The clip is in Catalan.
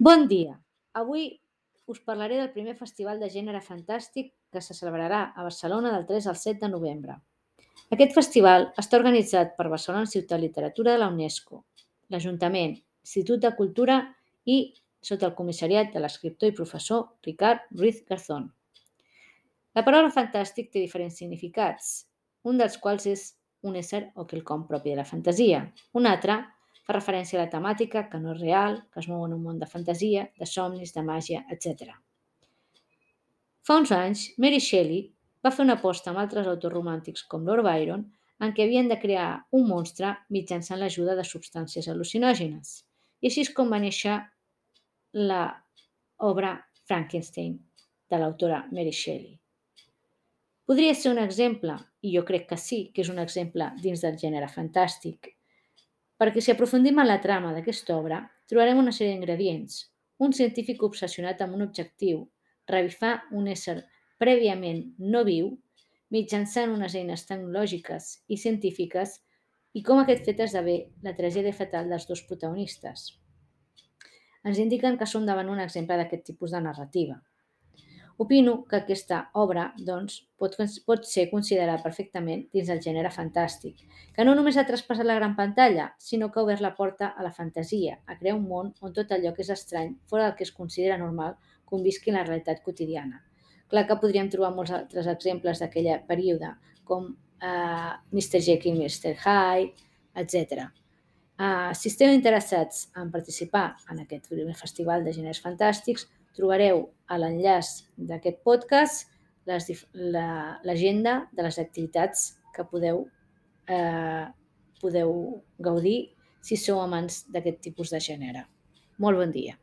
Bon dia! Avui us parlaré del primer festival de gènere fantàstic que se celebrarà a Barcelona del 3 al 7 de novembre. Aquest festival està organitzat per Barcelona Ciutat Literatura de la UNESCO, l'Ajuntament, l'Institut de Cultura i sota el comissariat de l'escriptor i professor Ricard Ruiz Garzón. La paraula fantàstic té diferents significats, un dels quals és un ésser o quelcom propi de la fantasia, un altre Fa referència a la temàtica, que no és real, que es mou en un món de fantasia, de somnis, de màgia, etc. Fa uns anys, Mary Shelley va fer una aposta amb altres autors romàntics com Lord Byron en què havien de crear un monstre mitjançant l'ajuda de substàncies al·lucinògenes. I així és com va néixer la obra Frankenstein de l'autora Mary Shelley. Podria ser un exemple, i jo crec que sí, que és un exemple dins del gènere fantàstic, perquè si aprofundim en la trama d'aquesta obra, trobarem una sèrie d'ingredients. Un científic obsessionat amb un objectiu, revifar un ésser prèviament no viu, mitjançant unes eines tecnològiques i científiques, i com aquest fet esdevé la tragèdia fatal dels dos protagonistes. Ens indiquen que som davant un exemple d'aquest tipus de narrativa. Opino que aquesta obra doncs, pot, pot ser considerada perfectament dins del gènere fantàstic, que no només ha traspassat la gran pantalla, sinó que ha obert la porta a la fantasia, a crear un món on tot allò que és estrany, fora del que es considera normal, convisqui en la realitat quotidiana. Clar que podríem trobar molts altres exemples d'aquella període, com uh, Mr. Jekyll, Mr. Hyde, etc. Uh, si esteu interessats en participar en aquest festival de gèneres fantàstics, trobareu a l'enllaç d'aquest podcast l'agenda la, de les activitats que podeu, eh, podeu gaudir si sou amants d'aquest tipus de gènere. Molt bon dia.